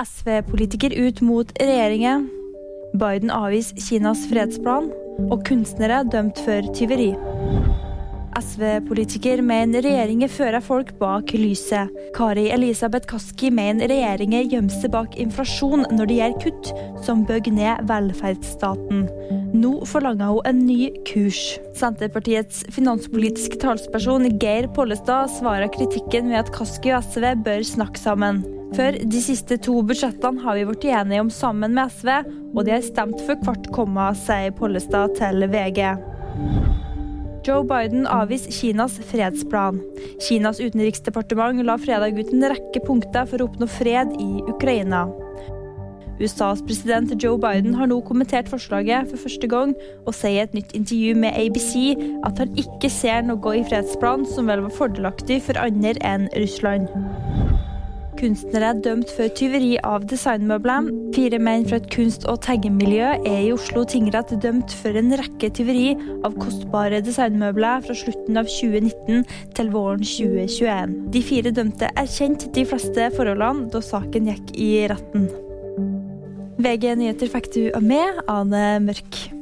SV-politiker ut mot regjeringen. Biden avviser Kinas fredsplan. Og kunstnere dømt for tyveri. SV-politiker mener regjeringen fører folk bak lyset. Kari Elisabeth Kaski mener regjeringen gjemmer seg bak inflasjon når det gjør kutt som bøgger ned velferdsstaten. Nå forlanger hun en ny kurs. Senterpartiets finanspolitiske talsperson Geir Pollestad svarer kritikken ved at Kaski og SV bør snakke sammen. For de siste to budsjettene har vi blitt enige om sammen med SV, og de har stemt for hvert komma, sier Pollestad til VG. Joe Biden avviser Kinas fredsplan. Kinas utenriksdepartement la fredag ut en rekke punkter for å oppnå fred i Ukraina. USAs president Joe Biden har nå kommentert forslaget for første gang, og sier i et nytt intervju med ABC at han ikke ser noe i fredsplanen som vel var fordelaktig for andre enn Russland. Kunstnere er dømt for tyveri av designmøbler. Fire menn fra et kunst- og tegnemiljø er i Oslo tingrett dømt for en rekke tyveri av kostbare designmøbler fra slutten av 2019 til våren 2021. De fire dømte erkjente de fleste forholdene da saken gikk i retten. VG nyheter fikk du av meg, Ane Mørk.